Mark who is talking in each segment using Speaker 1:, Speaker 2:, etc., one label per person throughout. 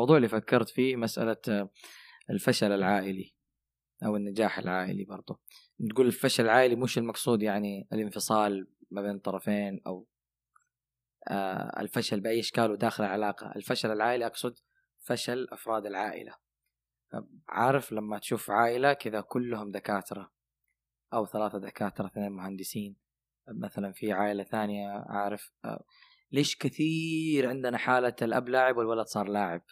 Speaker 1: الموضوع اللي فكرت فيه مسألة آه، الفشل العائلي أو النجاح العائلي برضه تقول الفشل العائلي مش المقصود يعني الانفصال ما بين الطرفين أو آه الفشل بأي اشكاله داخل العلاقة. الفشل العائلي أقصد فشل أفراد العائلة. عارف لما تشوف عائلة كذا كلهم دكاترة أو ثلاثة دكاترة اثنين مهندسين مثلا في عائلة ثانية عارف آه ليش كثير عندنا حالة الأب لاعب والولد صار لاعب؟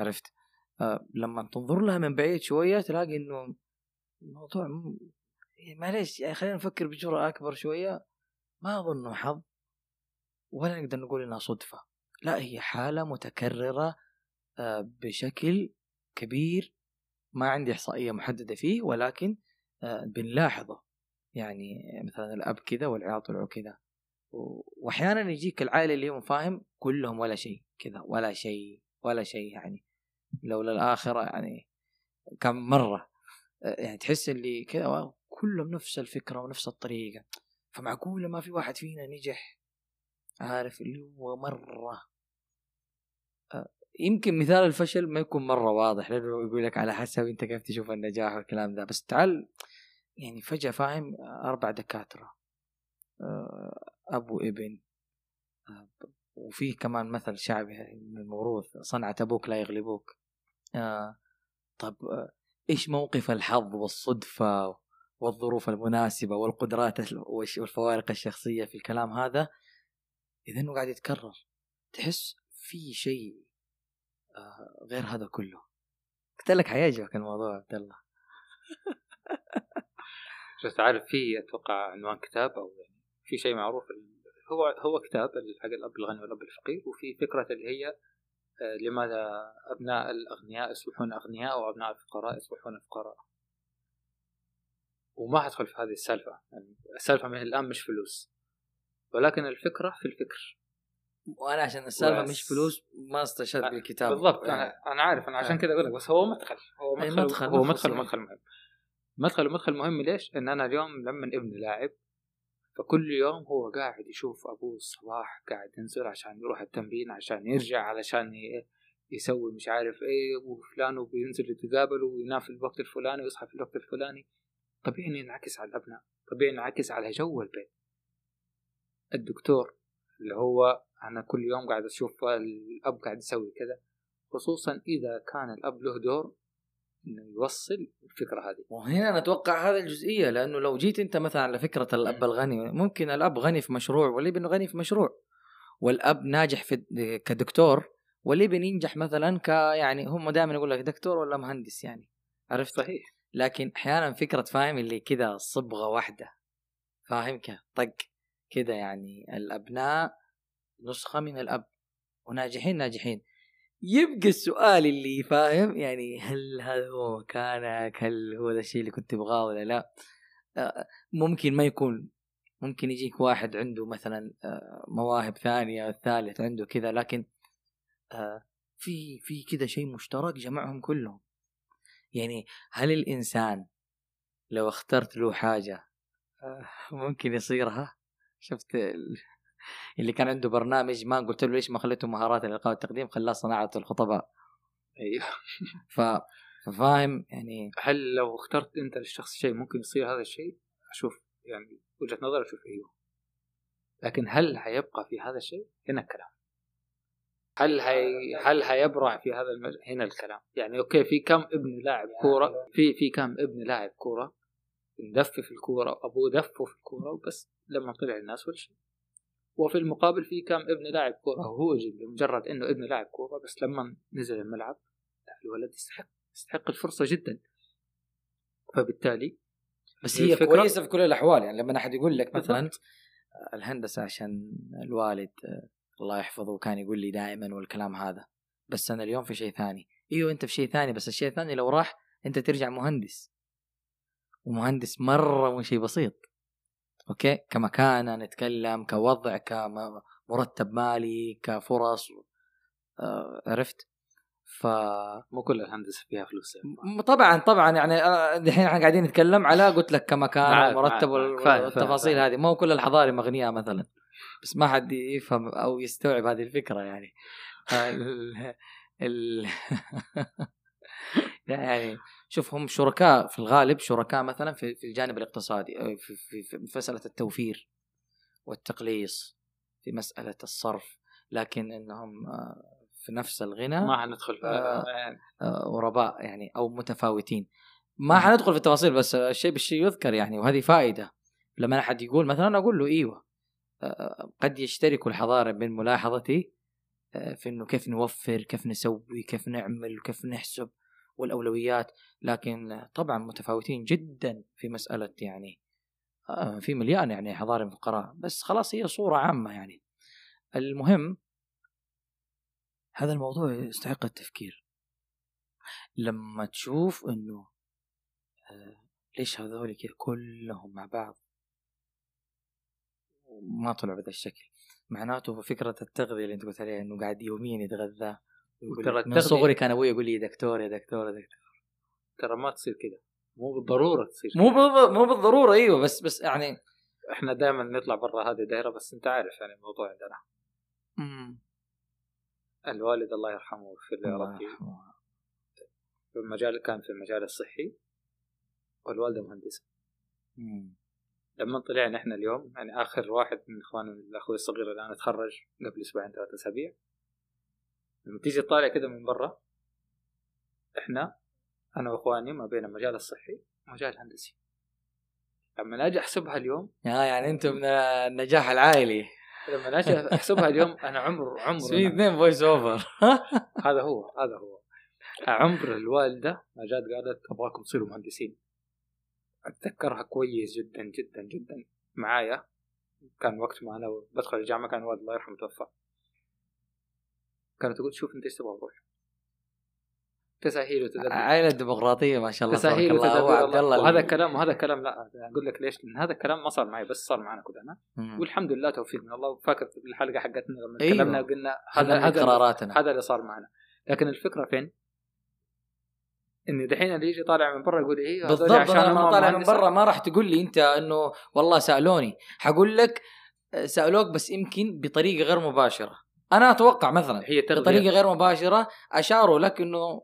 Speaker 1: عرفت؟ آه لما تنظر لها من بعيد شوية تلاقي إنه الموضوع م... معليش يعني خلينا نفكر بجرأة أكبر شوية. ما أظنه حظ ولا نقدر نقول إنها صدفة. لا هي حالة متكررة آه بشكل كبير ما عندي إحصائية محددة فيه ولكن آه بنلاحظه. يعني مثلا الأب كذا والعيال طلعوا كذا. واحيانا يجيك العائلة اللي هم فاهم كلهم ولا شيء كذا ولا شيء ولا شيء يعني. لولا الآخرة يعني كم مرة. يعني تحس اللي كذا كلهم نفس الفكرة ونفس الطريقة. فمعقوله ما في واحد فينا نجح عارف اللي هو مرة. يمكن مثال الفشل ما يكون مرة واضح لأنه يقول لك على حسب أنت كيف تشوف النجاح والكلام ده. بس تعال يعني فجأة فاهم أربع دكاترة أب وإبن وفي كمان مثل شعبي من الموروث صنعة أبوك لا يغلبوك. آه. طب آه إيش موقف الحظ والصدفة والظروف المناسبة والقدرات والفوارق الشخصية في الكلام هذا؟ إذا إنه قاعد يتكرر تحس في شيء آه غير هذا كله. قلت لك حيعجبك الموضوع عبد الله.
Speaker 2: بس تعرف في أتوقع عنوان كتاب أو يعني في شيء معروف هو هو كتاب حق الأب الغني والأب الفقير وفي فكرة اللي هي لماذا أبناء الأغنياء يصبحون أغنياء وابناء الفقراء يصبحون فقراء؟ وما حدخل في هذه السالفة. يعني السالفة من الآن مش فلوس. ولكن الفكرة في الفكر.
Speaker 1: وأنا عشان السالفة مش فلوس ما استشهد بالكتاب
Speaker 2: بالضبط. يعني. أنا أنا عارف. أنا عشان كذا أقول لك بس هو مدخل. هو مدخل, مدخل هو مدخل ومدخل مهم. مدخل ومدخل مهم. ليش؟ إن أنا اليوم لما ابني لاعب فكل يوم هو قاعد يشوف أبوه الصباح قاعد ينزل عشان يروح التمرين عشان يرجع علشان يسوي مش عارف إيه وفلان بينزل يتقابل وينام في الوقت الفلاني ويصحى في الوقت الفلاني. طبيعي إنه ينعكس على الأبناء طبيعي ينعكس على جو البيت. الدكتور اللي هو أنا كل يوم قاعد أشوف الأب قاعد يسوي كذا خصوصا إذا كان الأب له دور إنه يوصل الفكرة هذه.
Speaker 1: وهنا نتوقع هذه الجزئية لأنه لو جيت أنت مثلا على فكرة الأب الغني ممكن الأب غني في مشروع والإبن غني في مشروع. والأب ناجح في كدكتور والإبن ينجح مثلا ك يعني هم دائما يقول لك دكتور ولا مهندس يعني. عرفت؟
Speaker 2: صحيح.
Speaker 1: لكن أحيانا فكرة فاهم اللي كذا صبغة واحدة. فاهم كيف؟ طق. كذا يعني الأبناء نسخة من الأب. وناجحين ناجحين. يبقى السؤال اللي فاهم؟ يعني هل هذا هو مكانك؟ هل هو ذا الشيء اللي كنت تبغاه ولا لا؟ ممكن ما يكون. ممكن يجيك واحد عنده مثلا مواهب ثانية الثالث عنده كذا لكن في في كذا شيء مشترك جمعهم كلهم. يعني هل الإنسان لو اخترت له حاجة ممكن يصيرها شفت اللي كان عنده برنامج ما قلت له ليش ما خليته مهارات الإلقاء والتقديم خلاه صناعة الخطباء.
Speaker 2: أيوه.
Speaker 1: ف فاهم يعني.
Speaker 2: هل لو اخترت أنت للشخص شيء ممكن يصير هذا الشيء؟ أشوف يعني وجهة نظر أشوف أيوه. لكن هل حيبقى في هذا الشيء؟ هنا الكلام. هل هي هل حيبرع في هذا المج... هنا الكلام. يعني أوكي في كم ابن لاعب كورة؟ في في كم ابن لاعب كورة؟ مدفف الكورة أبوه دفه في الكورة وبس لما طلع الناس ولا شيء. وفي المقابل في كم ابن لاعب كورة هو لمجرد إنه ابن لاعب كورة بس لما نزل الملعب الولد يستحق يستحق الفرصة جدا. فبالتالي
Speaker 1: بس هي كويسة في كل الأحوال يعني لما أحد يقول لك مثلا الهندسة عشان الوالد الله يحفظه كان يقول لي دائما والكلام هذا بس أنا اليوم في شيء ثاني. إيوه أنت في شيء ثاني بس الشيء الثاني لو راح أنت ترجع مهندس. ومهندس مرة مو شيء بسيط. أوكي؟ كمكانة نتكلم كوضع كمرتب مالي كفرص آه عرفت؟ ف
Speaker 2: مو كل الهندسة فيها فلوس
Speaker 1: يعني. طبعا طبعا يعني دحين إحنا قاعدين نتكلم على قلت لك كمكان ومرتب والتفاصيل هذه. مو كل الحضاري اغنياء مثلا. بس ما حد يفهم أو يستوعب هذه الفكرة يعني. ال... يعني شوف هم شركاء في الغالب شركاء مثلا في في الجانب الاقتصادي في في, في مسألة التوفير والتقليص في مسألة الصرف. لكن إنهم آه، في نفس الغنى
Speaker 2: ما حندخل في
Speaker 1: آه آه غرباء يعني أو متفاوتين. ما حندخل في التفاصيل بس الشيء بالشيء يذكر يعني وهذه فائدة. لما أحد يقول مثلا أقول له إيوه قد يشترك الحضارة من ملاحظتي في إنه كيف نوفر كيف نسوي كيف نعمل كيف نحسب. والأولويات لكن طبعا متفاوتين جدا في مسألة يعني في مليان يعني حضاري فقراء بس خلاص هي صورة عامة يعني. المهم هذا الموضوع يستحق التفكير. لما تشوف إنه ليش هذول كذا كلهم مع بعض؟ ما طلعوا بهذا الشكل. معناته فكرة التغذية اللي أنت قلت عليها إنه قاعد يوميا يتغذى ترى من صغري كان أبوي يقول لي دكتور يا دكتور يا دكتور
Speaker 2: ترى ما تصير كذا. مو بالضرورة تصير
Speaker 1: مو بالض... مو بالضرورة إيوه بس بس يعني
Speaker 2: إحنا دائما نطلع برا هذه الدائره بس أنت عارف يعني الموضوع عندنا. امم الوالد الله يرحمه في الله يرحمه. في المجال كان في المجال الصحي والوالده مهندسه لما طلعنا إحنا اليوم يعني آخر واحد من اخوان أخوي الصغير الآن تخرج قبل أسبوعين ثلاثة أسابيع. لما تيجي تطالع كده من برا إحنا أنا وإخواني ما بين المجال الصحي والمجال الهندسي. لما أجي أحسبها اليوم
Speaker 1: آه يعني أنتم من النجاح العائلي.
Speaker 2: لما أجي أحسبها اليوم أنا عمر عمر
Speaker 1: في اثنين voice over
Speaker 2: هذا هو هذا هو. عمر الوالدة ما جات قالت أبغاكم تصيروا مهندسين. أتذكرها كويس جدا جدا جدا. معايا كان وقت ما أنا بدخل الجامعة كان والد الله يرحمه توفى. كانت تقول شوف انت إيش تبغى تروح تساهيل وتدبير.
Speaker 1: عائلة ديمقراطية ما شاء الله
Speaker 2: تساهيل عبد الله وهذا الكلام وهذا الكلام لا أقول لك ليش؟ لأن هذا الكلام ما صار معي بس صار معنا كلنا. والحمد لله توفيق من الله. فاكر في الحلقة حقتنا لما أيوه. تكلمنا قلنا هذا هذا قراراتنا. هذا اللي صار معنا. لكن الفكرة فين؟ ان دحين اللي يجي طالع من برا يقول إيه
Speaker 1: بالضبط عشان أنا طالع من برا ما راح تقول لي أنت إنه والله سألوني. حقول لك سألوك بس يمكن بطريقة غير مباشرة. أنا أتوقع مثلا هي تغذية. بطريقة غير مباشرة أشاروا لك إنه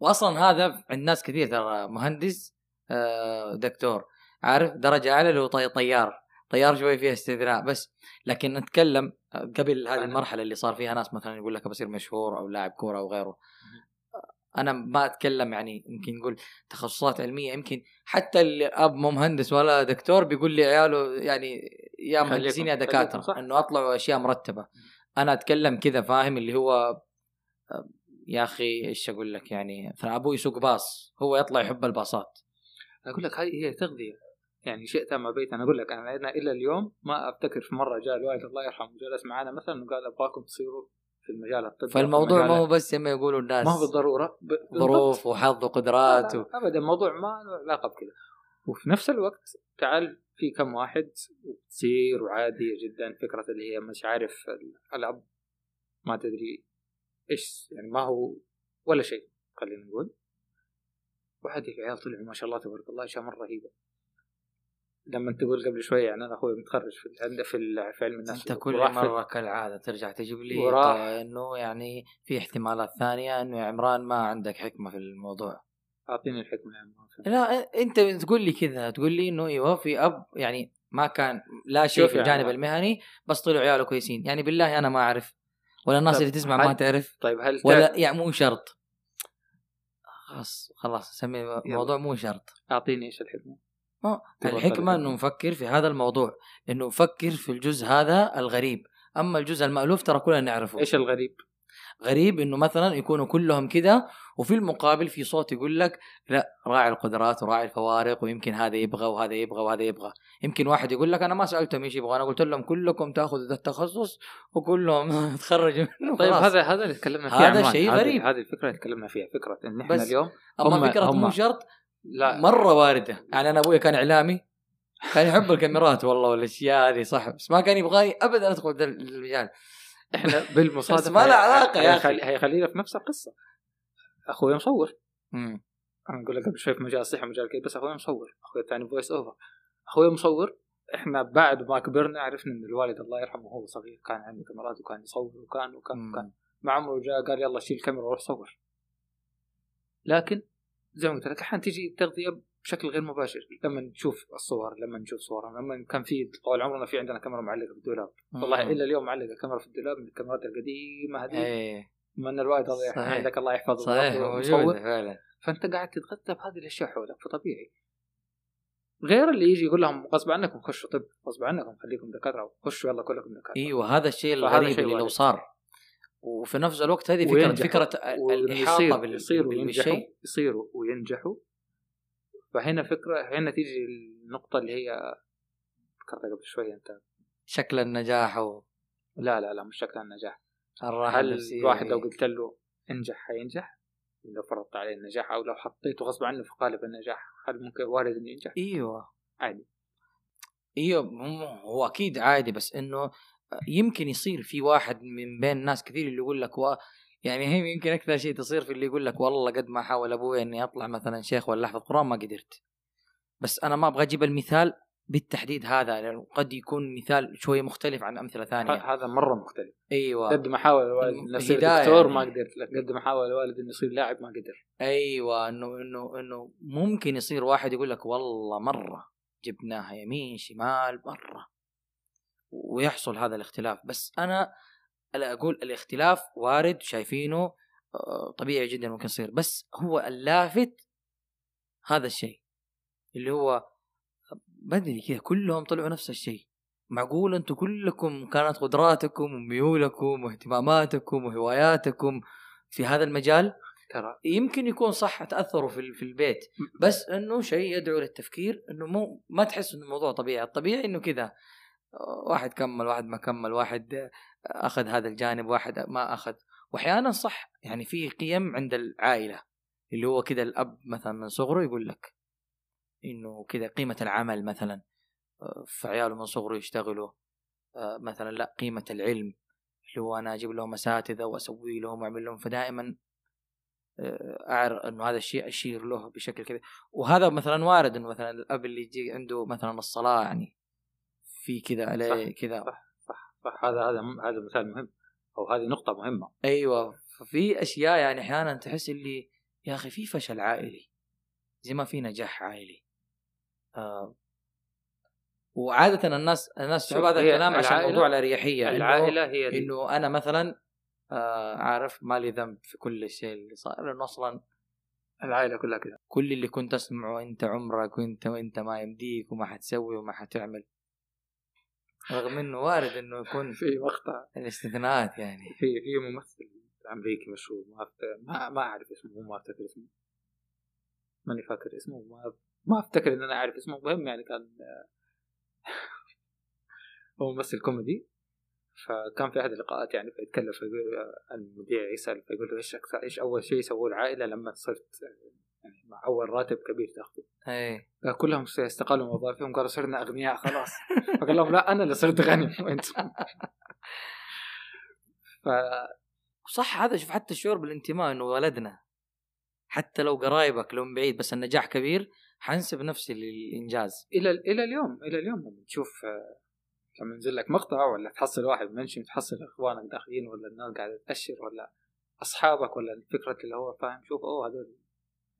Speaker 1: واصلا هذا عند ناس كثير ترى مهندس آه، دكتور عارف؟ درجة أعلى اللي هو طيار طيار شوي فيها استثناء بس. لكن نتكلم قبل هذه المرحلة اللي صار فيها ناس مثلا يقول لك بصير مشهور أو لاعب كورة أو غيره. أنا ما أتكلم يعني يمكن نقول تخصصات علمية يمكن حتى الاب مو مهندس ولا دكتور بيقول لي عياله يعني يا مهندسين يا دكاترة إنه أطلعوا أشياء مرتبة. أنا أتكلم كذا فاهم اللي هو يا أخي إيش أقول لك يعني أبوي يسوق باص هو يطلع يحب الباصات.
Speaker 2: أقول لك هذه هي تغذية. يعني شئت ما بيت أنا أقول لك أنا إلى اليوم ما افتكر في مرة جاء الوالد الله يرحمه جلس معنا مثلا وقال أبغاكم تصيروا في المجال الطبي.
Speaker 1: فالموضوع ما هو بس ما يقولوا الناس
Speaker 2: ما هو
Speaker 1: بالضرورة. ظروف وحظ وقدرات و...
Speaker 2: ابدا الموضوع ما له علاقة بكذا. وفي نفس الوقت تعال في كم واحد وتصير وعادية جدا فكرة اللي هي مش عارف الاب ما تدري إيش يعني ما هو ولا شيء خلينا نقول. وعادي العيال طلعوا ما شاء الله تبارك الله إشياء مرة رهيبة. لما تقول قبل شوي يعني أنا أخوي متخرج في في, في علم النفس
Speaker 1: أنت كل مرة كالعادة ترجع تجيب لي وراح. إنه يعني في احتمالات ثانية إنه يا عمران ما عندك حكمة في الموضوع.
Speaker 2: أعطيني الحكمة يا عمران.
Speaker 1: لا أنت تقول لي كذا تقول لي إنه إيوه في أب يعني ما كان لا شيء في الجانب المهني بس طلعوا عياله كويسين. يعني بالله أنا ما أعرف ولا الناس اللي تسمع ما تعرف
Speaker 2: طيب هل
Speaker 1: ولا يعني مو شرط. خلاص خلاص سمي الموضوع مو شرط.
Speaker 2: أعطيني إيش الحكمة؟
Speaker 1: الحكمة إنه نفكر في هذا الموضوع إنه نفكر في الجزء هذا الغريب. أما الجزء المألوف ترى كلنا نعرفه.
Speaker 2: إيش الغريب؟
Speaker 1: غريب إنه مثلا يكونوا كلهم كذا وفي المقابل في صوت يقول لك لا راعي القدرات وراعي الفوارق ويمكن هذا يبغى وهذا يبغى وهذا يبغى. يمكن واحد يقول لك أنا ما سألتهم إيش يبغى أنا قلت لهم كلكم تأخذوا ذا التخصص وكلهم تخرجوا
Speaker 2: منه طيب هذا هذا اللي تكلمنا فيه
Speaker 1: هذا شيء غريب.
Speaker 2: هذه الفكرة اللي تكلمنا فيها. فكرة إن إحنا اليوم
Speaker 1: أما فكرة مو شرط لا. مرة واردة. يعني أنا أبوي كان إعلامي كان يحب الكاميرات والله والأشياء هذه صح. بس ما كان يبغاني ابدا أدخل المجال
Speaker 2: إحنا بالمصادفة
Speaker 1: ما له علاقة يا أخي.
Speaker 2: هيخلينا في نفس القصة. أخوي مصور. امم أنا أقول لك قبل شوي في مجال الصحه مجال كذا بس أخوي مصور. أخوي الثاني voice over أخوي مصور. إحنا بعد ما كبرنا عرفنا إن الوالد الله يرحمه وهو صغير كان عنده كاميرات وكان يصور وكان وكان وكان. ما عمره جاء قال يلا شيل الكاميرا وروح صور. لكن زي ما قلت لك أحيانا تجي تغذيه بشكل غير مباشر. لما نشوف الصور لما نشوف صور لما كان في طول عمرنا في عندنا كاميرا معلقة في الدولاب. والله إلا اليوم معلقة كاميرا في الدولاب من الكاميرات القديمة هذه.
Speaker 1: إيه.
Speaker 2: من الوالد الله يرحمه عندك الله يحفظه
Speaker 1: صحيح موجوده فعلا.
Speaker 2: فأنت قاعد تتغذى بهذه الأشياء حولك فطبيعي. غير اللي يجي يقول لهم غصب عنكم خشوا طب غصب عنكم خليكم دكاترة خشوا يلا كلكم دكاترة.
Speaker 1: إيوه هذا الشيء الغريب اللي لو صار. وفي نفس الوقت هذه فكره فكرة الإحاطة
Speaker 2: يصيروا ينجحوا يصيروا وينجحوا. فهنا فكرة هنا تيجي النقطة اللي هي ذكرتها قبل شوية أنت
Speaker 1: شكل النجاح و...
Speaker 2: لا لا لا مش شكل النجاح. هل الواحد لو قلت له انجح حينجح؟ لو فرضت عليه النجاح أو لو حطيته غصب عنه في قالب النجاح هل ممكن وارد إنه ينجح؟
Speaker 1: إيوه.
Speaker 2: عادي.
Speaker 1: إيوه هو أكيد عادي بس إنه يمكن يصير في واحد من بين ناس كثير اللي يقول لك و... يعني هي يمكن أكثر شيء تصير في اللي يقول لك والله قد ما حاول أبوي إني أطلع مثلا شيخ ولا أحفظ قرآن ما قدرت. بس أنا ما أبغى أجيب المثال بالتحديد هذا لأنه قد يكون مثال شوية مختلف عن أمثلة ثانية.
Speaker 2: هذا مرة مختلف.
Speaker 1: أيوه.
Speaker 2: قد ما حاول الوالد إنه يصير دكتور ما قدر قد ما حاول الوالد إنه يصير لاعب ما قدر.
Speaker 1: أيوه إنه إنه إنه ممكن يصير واحد يقول لك والله مرة جبناها يمين شمال مرة. ويحصل هذا الاختلاف. بس أنا أقول الاختلاف وارد شايفينه آه، طبيعي جدا ممكن يصير. بس هو اللافت هذا الشيء. اللي هو بدري كذا كلهم طلعوا نفس الشيء. معقول أنتم كلكم كانت قدراتكم وميولكم واهتماماتكم وهواياتكم في هذا المجال؟ ترى. يمكن يكون صح تأثروا في في البيت بس إنه شيء يدعو للتفكير إنه مو ما تحس إنه الموضوع طبيعي. الطبيعي إنه كذا واحد كمل واحد ما كمل واحد أخذ هذا الجانب واحد ما أخذ. واحيانا صح يعني في قيم عند العائلة اللي هو كذا الأب مثلا من صغره يقول لك إنه كذا قيمة العمل مثلا آه، في عياله من صغره يشتغلوا آه، مثلا لا قيمة العلم اللي هو أنا أجيب لهم أساتذة وأسوي لهم وأعمل لهم فدائما آه، اعرف إنه هذا الشيء أشير له بشكل كذا. وهذا مثلا وارد إنه مثلا الأب اللي يجي عنده مثلا الصلاة يعني في كذا عليه كذا.
Speaker 2: صح صح صح. هذا هذا هذا مثال مهم أو هذه نقطة مهمة.
Speaker 1: أيوه ففي أشياء يعني أحيانا تحس اللي يا أخي في فشل عائلي زي ما في نجاح عائلي. آه. وعاده الناس الناس تحب هذا الكلام عشان موضوع الأريحية
Speaker 2: العائلة هي
Speaker 1: دي. إنه أنا مثلا آه عارف ما لي ذنب في كل الشيء اللي صار لأنه أصلا
Speaker 2: العائلة كلها كذا
Speaker 1: كل اللي كنت أسمعه أنت عمرك وأنت وأنت ما يمديك وما حتسوي وما حتعمل. رغم إنه وارد إنه يكون
Speaker 2: في مقطع.
Speaker 1: الاستثناءات يعني.
Speaker 2: في في ممثل أمريكي مشهور ما ما أعرف اسمه ما افتكر اسمه. ماني فاكر اسمه ما ما أفتكر إن أنا أعرف اسمه. المهم يعني كان هو ممثل كوميدي. فكان في أحد اللقاءات يعني فيتكلم فيقول المذيع يسأل فيقول له إيش أكثر إيش أول شيء سووه العائلة لما صرت يعني مع أول راتب كبير تأخذه.
Speaker 1: إيه.
Speaker 2: كلهم استقالوا من وظائفهم قالوا صرنا أغنياء خلاص. فقال لهم لا أنا اللي صرت غني وأنتم
Speaker 1: ف صح هذا شوف حتى الشعور بالانتماء إنه ولدنا. حتى لو قرايبك لو من بعيد بس النجاح كبير حنسب نفسي للإنجاز.
Speaker 2: إلى إلى اليوم إلى اليوم لما تشوف آه، لما ينزل لك مقطع ولا تحصل واحد منشن تحصل إخوانك داخلين ولا الناس قاعدة تأشر ولا أصحابك ولا فكره اللي هو فاهم شوف أوه هذول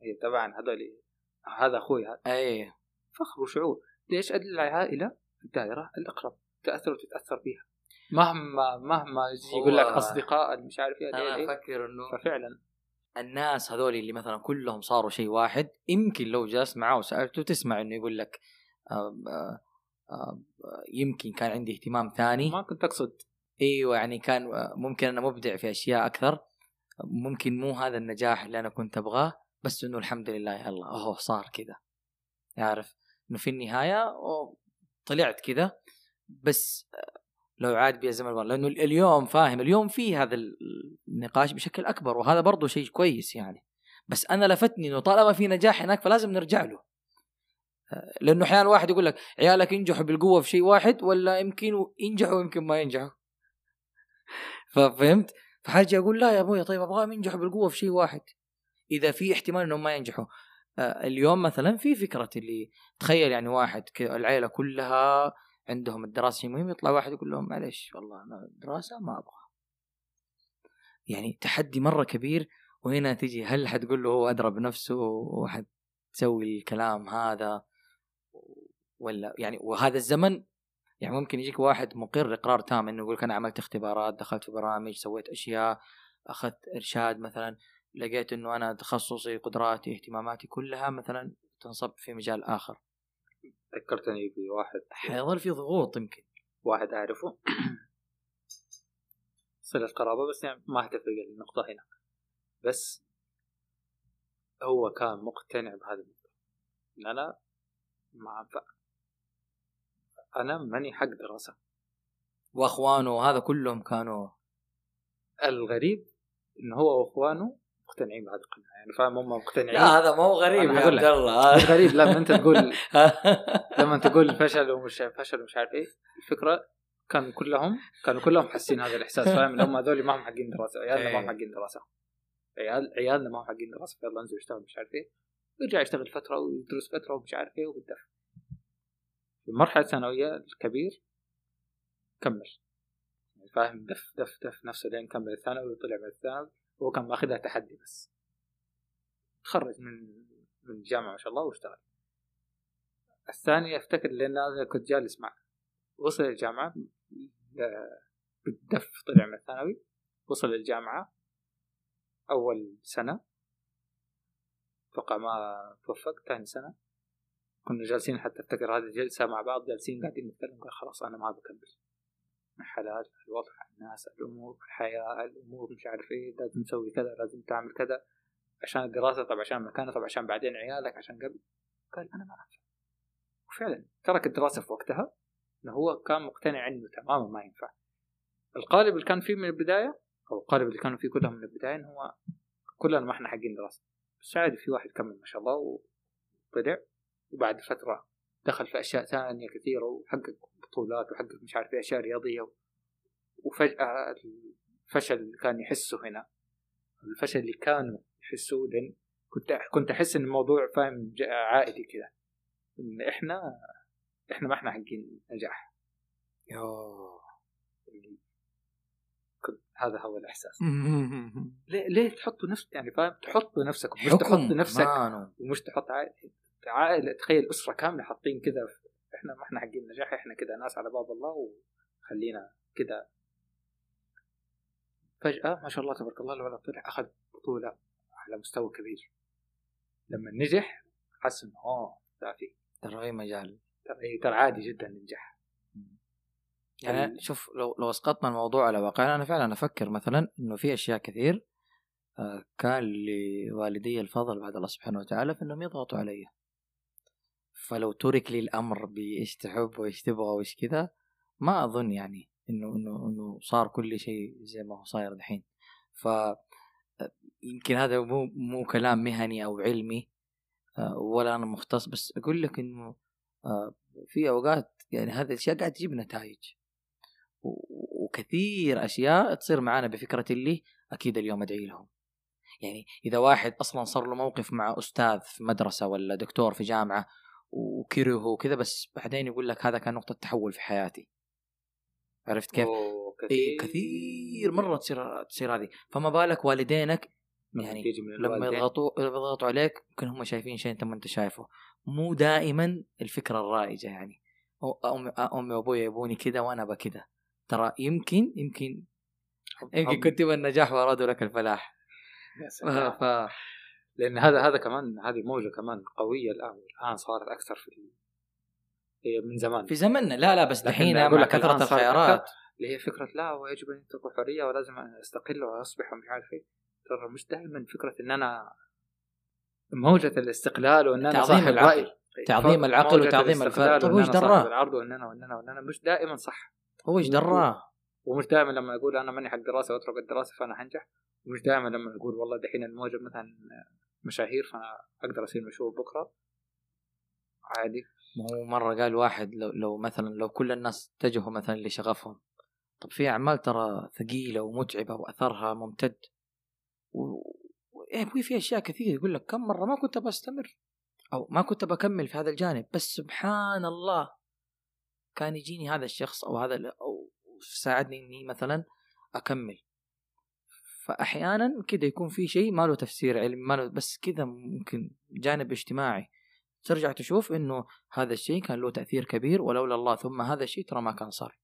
Speaker 2: هي طبعا هذول هذا أخوي هذا.
Speaker 1: إي.
Speaker 2: فخر وشعور. ليش العائله الدائرة الأقرب تأثر وتتأثر فيها مهما مهما يقول لك أصدقاء مش عارف
Speaker 1: إيه أنا أفكر إنه
Speaker 2: ففعلا.
Speaker 1: الناس هذول اللي مثلا كلهم صاروا شيء واحد يمكن لو جلست معاه وسألته تسمع إنه يقول لك يمكن كان عندي اهتمام ثاني.
Speaker 2: ما كنت أقصد.
Speaker 1: إيوه يعني كان ممكن أنا مبدع في أشياء أكثر ممكن مو هذا النجاح اللي أنا كنت أبغاه بس إنه الحمد لله يلا أهو صار كذا. يعرف إنه في النهاية طلعت كذا بس لو عاد بي الزمن لأنه اليوم فاهم اليوم في هذا النقاش بشكل أكبر وهذا برضه شيء كويس يعني. بس أنا لفتني إنه طالما في نجاح هناك فلازم نرجع له. لأنه أحيانا واحد يقول لك عيالك ينجحوا بالقوة في شيء واحد ولا يمكن ينجحوا ويمكن ما ينجحوا. ففهمت فحاجة أقول لا يا أبوي طيب أبغاهم ينجحوا بالقوة في شيء واحد. إذا في احتمال إنهم ما ينجحوا. اليوم مثلا في فكرة اللي تخيل يعني واحد العيلة كلها عندهم الدراسة شيء مهم يطلع واحد يقول لهم معلش والله أنا الدراسه ما أبغى. يعني تحدي مرة كبير وهنا تجي هل حتقول له هو أدرى بنفسه وحتسوي الكلام هذا ولا يعني وهذا الزمن؟ يعني ممكن يجيك واحد مقر إقرار تام إنه يقول أنا عملت اختبارات دخلت في برامج سويت أشياء أخذت إرشاد مثلا لقيت إنه أنا تخصصي قدراتي اهتماماتي كلها مثلا تنصب في مجال آخر.
Speaker 2: ذكرتني بواحد
Speaker 1: حيظل في ضغوط يمكن.
Speaker 2: واحد أعرفه. صلة قرابة بس يعني ما حتفرق النقطة هنا. بس هو كان مقتنع بهذا النقطة إن أنا ما أنفع. أنا ماني حق دراسة.
Speaker 1: وأخوانه هذا كلهم كانوا
Speaker 2: الغريب إنه هو وأخوانه مقتنعين بهذه القناعة يعني فاهم هم مقتنعين.
Speaker 1: لا هذا مو غريب يا عبد الله.
Speaker 2: غريب لما أنت تقول لما تقول فشل ومش فشل ومش عارف إيه الفكرة كان كلهم كانوا كلهم حاسين هذا الإحساس فاهم؟ هم هذول ما هم حقين دراسة عيالنا ما هم إيه. حقين دراسة. عيال عيالنا ما هم حقين دراسة يلا انزل اشتغل مش عارف إيه ويرجع يشتغل فترة ويدرس فترة ومش عارف إيه وبالدفع المرحله الثانويه الكبير كمل. يعني فاهم دف دف دف نفسه لين كمل الثانوي وطلع من الثانوي. هو كان ماخذها تحدي بس. تخرج من من الجامعة ما شاء الله واشتغل. الثاني أفتكر لأن أنا كنت جالس معه وصل الجامعة بالدف طلع من الثانوي وصل الجامعة أول سنة. أتوقع ما توفق ثاني سنة. كنا جالسين حتى أفتكر هذه الجلسة مع بعض جالسين قاعدين نتكلم قال خلاص أنا ما بكمل. حالات الوضع الناس الأمور الحياة الأمور مش عارف إيه لازم تسوي كذا لازم تعمل كذا. عشان الدراسة طب عشان مكانه طب عشان بعدين عيالك عشان قبل. قال أنا ما انفع وفعلا ترك الدراسة في وقتها إنه هو كان مقتنع إنه تماما ما ينفع. القالب اللي كان فيه من البداية أو القالب اللي كانوا فيه كلهم من البداية إنه هو كلنا ما إحنا حقين دراسة. بس عادي في واحد كمل ما شاء الله وطلع وبعد فترة دخل في أشياء ثانية كثيرة وحقق بطولات وحقق مش عارف أشياء رياضية وفجأة الفشل اللي كان يحسه هنا. الفشل اللي كانوا يحسوه لأن كنت كنت أحس إن الموضوع فاهم عائلي كذا إن إحنا إحنا ما إحنا حقين نجاح.
Speaker 1: يوه
Speaker 2: كنت هذا هو الإحساس. ليه ليه تحطوا نفس يعني فاهم؟ تحطوا نفسك مش تحط نفسك ومش تحط عائلة. عائلة تخيل أسرة كاملة حاطين كذا إحنا ما إحنا حقين نجاح إحنا كذا ناس على باب الله وخلينا كذا فجأة ما شاء الله تبارك الله الولد طلع أخذ بطولة على مستوى كبير. لما نجح حس إنه أوه لا في
Speaker 1: ترى أي مجال؟
Speaker 2: ترى ترى عادي جدا ننجح.
Speaker 1: يعني شوف لو لو أسقطنا الموضوع على واقعنا أنا فعلا أفكر مثلا إنه في أشياء كثير آه، كان لوالدي الفضل بعد الله سبحانه وتعالى في إنهم يضغطوا علي. فلو ترك لي الأمر بإيش تحب وإيش تبغى وإيش كذا ما أظن يعني إنه إنه إنه صار كل شيء زي ما هو صاير دحين. ف يمكن هذا مو مو كلام مهني أو علمي ولا أنا مختص بس أقول لك إنه في أوقات يعني هذه الأشياء قاعد تجيب نتائج وكثير أشياء تصير معانا بفكرة اللي أكيد اليوم أدعي لهم. يعني إذا واحد أصلا صار له موقف مع أستاذ في مدرسة ولا دكتور في جامعة وكرهه وكذا بس بعدين يقول لك هذا كان نقطة تحول في حياتي. عرفت كيف؟ كثير إيه كثير مرة تصير تصير هذه. فما بالك والدينك؟ يعني لما يضغطوا يضغطوا عليك ممكن هم شايفين شيء انت ما انت شايفه. مو دائما الفكرة الرائجة يعني. امي أمي وابوي يبوني كذا وأنا بكذا ترى يمكن يمكن يمكن كتب النجاح وارادوا لك الفلاح.
Speaker 2: ف... لأن هذا هذا كمان هذه موجة كمان قوية الآن الان صارت أكثر في من زمان.
Speaker 1: في زمننا. لا لا بس دحين مع كثرة الخيارات.
Speaker 2: اللي هي فكرة لا ويجب أن تكون حرية ولازم استقل واصبح ومش عارف إيه. ترى مش دائما فكرة إن أنا موجة الاستقلال وإن أنا
Speaker 1: صاحب العقل. تعظيم العقل وتعظيم الفرد. طيب هو إيش دراه؟
Speaker 2: العرض وإن أنا وإن أنا وإن أنا مش دائما صح.
Speaker 1: هو إيش دراه؟
Speaker 2: ومش دائما لما يقول أنا ماني حق دراسة وأترك الدراسة فأنا حنجح. ومش دائما لما يقول والله دحين الموجة مثلا مشاهير فأنا أقدر اصير مشهور بكرة. عادي.
Speaker 1: ما هو مرة قال واحد لو, لو مثلا لو كل الناس اتجهوا مثلا لشغفهم طب في أعمال ترى ثقيلة ومتعبة وأثرها ممتد. و... إيه في أشياء كثير يقول لك كم مرة ما كنت بستمر. أو ما كنت بكمل في هذا الجانب. بس سبحان الله كان يجيني هذا الشخص أو هذا أو ساعدني إني مثلا أكمل. فأحيانا كذا يكون في شيء ما له تفسير علمي ما له بس كذا ممكن جانب اجتماعي. ترجع تشوف إنه هذا الشيء كان له تأثير كبير ولولا الله ثم هذا الشيء ترى ما كان صار.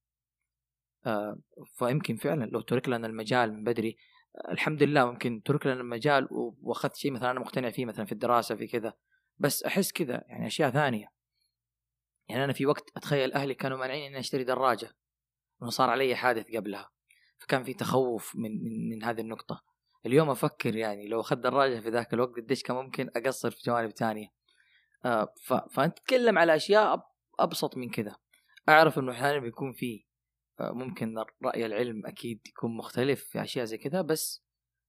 Speaker 1: آه فيمكن فعلا لو ترك لنا المجال من بدري الحمد لله ممكن ترك لنا المجال وأخذت شيء مثلا أنا مقتنع فيه مثلا في الدراسة في كذا بس أحس كذا يعني أشياء ثانية. يعني أنا في وقت أتخيل أهلي كانوا مانعين إني أشتري دراجة إنه صار علي حادث قبلها. فكان في تخوف من من, من هذه النقطة. اليوم أفكر يعني لو أخذت دراجه في ذاك الوقت قديش كان ممكن أقصر في جوانب ثانية. آه فأنت تتكلم على أشياء أبسط من كذا أعرف إنه أحيانا بيكون في آه ممكن رأي العلم أكيد يكون مختلف في أشياء زي كذا بس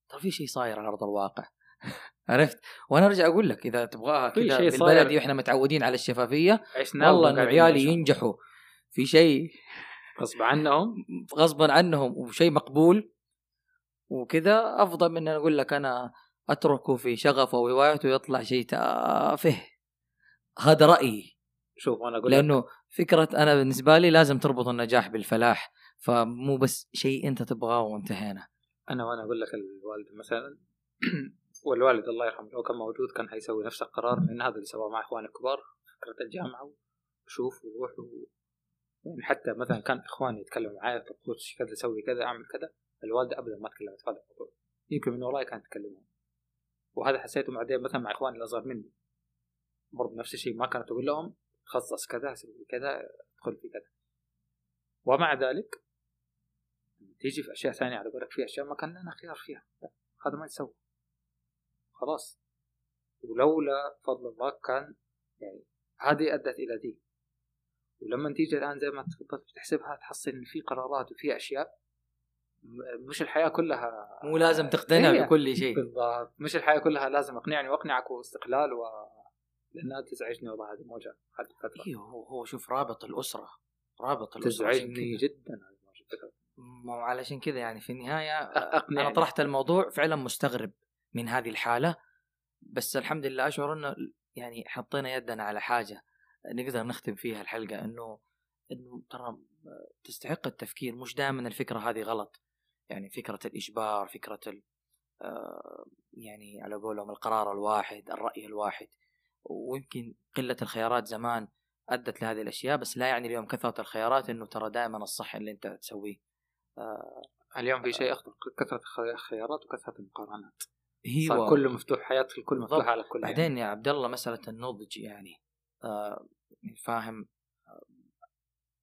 Speaker 1: ترى في شيء صاير على أرض الواقع. عرفت؟ وأنا أرجع أقول لك إذا تبغاها كذا بالبلدي وإحنا متعودين على الشفافية والله انه عيالي ينجحوا. في شيء
Speaker 2: غصب عنهم
Speaker 1: غصبا عنهم وشيء مقبول وكذا أفضل من أن أقول لك أنا أتركه في شغفه وهوايته ويطلع شيء تافه هذا رأيي
Speaker 2: شوف أنا أقول
Speaker 1: لأنه فكرة أنا بالنسبة لي لازم تربط النجاح بالفلاح فمو بس شيء أنت تبغاه وانتهينا
Speaker 2: أنا وأنا أقول لك الوالد مثلا والوالد الله يرحمه لو كان موجود كان حيسوي نفس القرار لأن هذا اللي سواه مع اخواني الكبار فكرة الجامعة وشوف وروح. يعني حتى مثلا كان إخواني يتكلموا معايا طب خش كذا سوي كذا أعمل كذا الوالدة ابدا ما تكلمت في هذا الموضوع. يمكن من وراي كانت تكلمهم. وهذا حسيته بعدين مثلا مع إخواني الأصغر مني. برضه نفس الشيء ما كانت تقول لهم خصص كذا سوي كذا أدخل في كذا. ومع ذلك تيجي في أشياء ثانية على قولك في أشياء ما كان لنا خيار فيها. هذا ما يتسوى. خلاص. ولولا فضل الله كان يعني هذه أدت إلى دي ولما تيجي الآن زي ما تفضلت تحسبها تحصل إن في قرارات وفي أشياء مش الحياة كلها
Speaker 1: مو لازم تقتنع هي. بكل شيء.
Speaker 2: بالضبط. مش الحياة كلها لازم أقنعني وأقنعك واستقلال و لأنها تزعجني والله هذه الموجه هذه الفترة
Speaker 1: أيوه هو هو شوف رابط الأسرة رابط
Speaker 2: الأسرة تزعجني جدا
Speaker 1: مو علشان كذا يعني في النهاية أقنعني. أنا طرحت الموضوع فعلا مستغرب من هذه الحالة بس الحمد لله أشعر إنه يعني حطينا يدنا على حاجة. نقدر نختم فيها الحلقة إنه إنه ترى تستحق التفكير. مش دائما الفكرة هذه غلط. يعني فكرة الإجبار فكرة ال آه، يعني على قولهم القرار الواحد الرأي الواحد. ويمكن قلة الخيارات زمان أدت لهذه الأشياء بس لا يعني اليوم كثرة الخيارات إنه ترى دائما الصح اللي أنت تسويه.
Speaker 2: آه اليوم في شيء أخطر كثرة الخيارات وكثرة المقارنات. أيوه صار كله مفتوح حياه الكل مفتوحة على الكل
Speaker 1: بعدين يعني. يا عبد الله مسألة النضج يعني. آه فاهم آه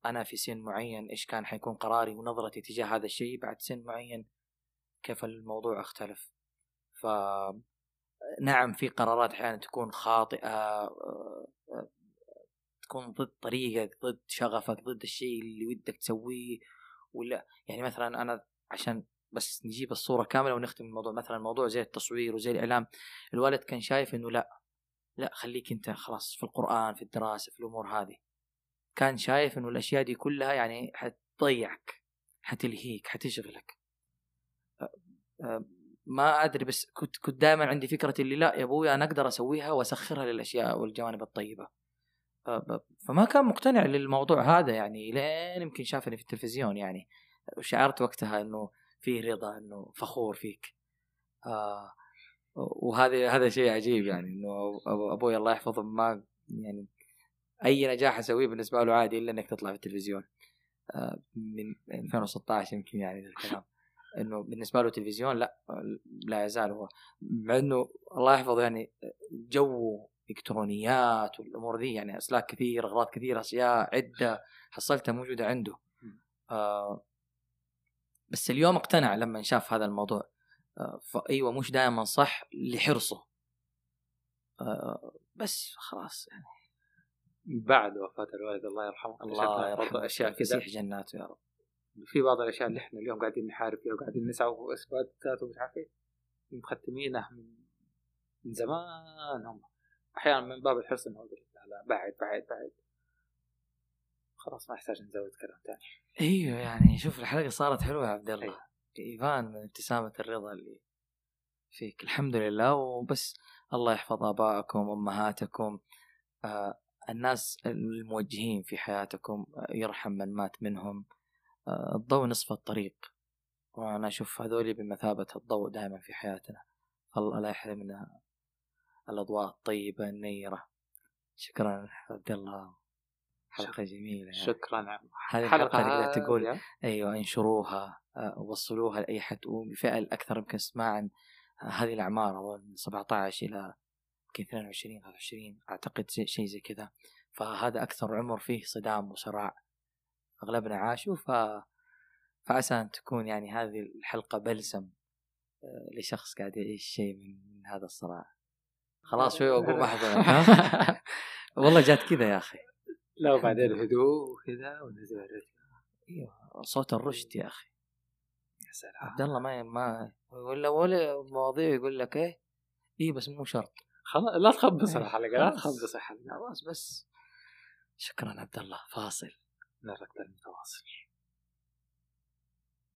Speaker 1: أنا في سن معين إيش كان حيكون قراري ونظرتي تجاه هذا الشيء بعد سن معين كيف الموضوع اختلف. ف نعم في قرارات أحيانا تكون خاطئة آه، آه، تكون ضد طريقك ضد شغفك ضد الشيء اللي ودك تسويه ولا يعني مثلا أنا عشان بس نجيب الصورة كاملة ونختم الموضوع مثلا موضوع زي التصوير وزي الإعلام الوالد كان شايف إنه لا لا خليك أنت خلاص في القرآن في الدراسة في الأمور هذه. كان شايف إنه الأشياء دي كلها يعني حتضيعك حتلهيك حتشغلك. ما أدري بس كنت كنت دائما عندي فكرة اللي لا يا أبوي أنا أقدر أسويها وأسخرها للأشياء والجوانب الطيبة. فما كان مقتنع للموضوع هذا يعني لين يمكن شافني في التلفزيون يعني. وشعرت وقتها إنه في رضا إنه فخور فيك. آه. وهذا هذا شيء عجيب يعني إنه أبوي الله يحفظه ما يعني أي نجاح أسويه بالنسبة له عادي إلا إنك تطلع في التلفزيون. آه من 2016 يمكن يعني الكلام. إنه بالنسبة له تلفزيون لا لا يزال هو. مع إنه الله يحفظه يعني جو إلكترونيات والأمور دي يعني أسلاك كثير أغراض كثير أشياء عدة حصلتها موجودة عنده. آه بس اليوم اقتنع لما شاف هذا الموضوع. فايوه مش دائما صح لحرصه. آه بس خلاص يعني.
Speaker 2: بعد وفاة الوالد الله يرحمه
Speaker 1: الله يرحمه أشياء كثير جناته يا رب.
Speaker 2: في بعض الأشياء اللي إحنا اليوم قاعدين نحارب فيها وقاعدين نسعى وإثباتات ومش عارف إيه. مختمينه من من زمان هم. أحيانا من باب الحرص إنه لا لا بعد بعد بعد. خلاص ما يحتاج نزود كلام ثاني
Speaker 1: أيوه يعني شوف الحلقة صارت حلوة يا عبد الله. يبان من ابتسامة الرضا اللي فيك. الحمد لله. وبس الله يحفظ ابائكم أمهاتكم. آه الناس الموجهين في حياتكم آه يرحم من مات منهم. آه الضوء نصف الطريق. وأنا أشوف هذولي بمثابة الضوء دائما في حياتنا. الله لا يحرمنا الأضواء الطيبة النيرة. شكرا عبد الله. حلقة جميلة يعني.
Speaker 2: شكرا
Speaker 1: هذه الحلقة اللي تقول أيوه انشروها آه، وصلوها لأي حد. وفئة الاكثر يمكن سماعا هذه الأعمار أظن 17 إلى يمكن 22 23 أعتقد شيء زي كذا. فهذا أكثر عمر فيه صدام وصراع. أغلبنا عاشوا ف فعسى أن تكون يعني هذه الحلقة بلسم آه، لشخص قاعد يعيش شيء من هذا الصراع. خلاص شوي واقوم احضر والله جات كذا يا أخي.
Speaker 2: لا وبعدين هدوء وكذا ونزل الرتم
Speaker 1: أيوه صوت الرشد يا أخي.
Speaker 2: يا سلام.
Speaker 1: عبد الله ما ما ولا ولا مواضيع يقول لك إيه؟ اي بس مو شرط.
Speaker 2: خلاص لا تخبص إيه، الحلقة لا تخبص الحلقة.
Speaker 1: خلاص بس. شكرا عبد الله. فاصل.
Speaker 2: نركب المتواصل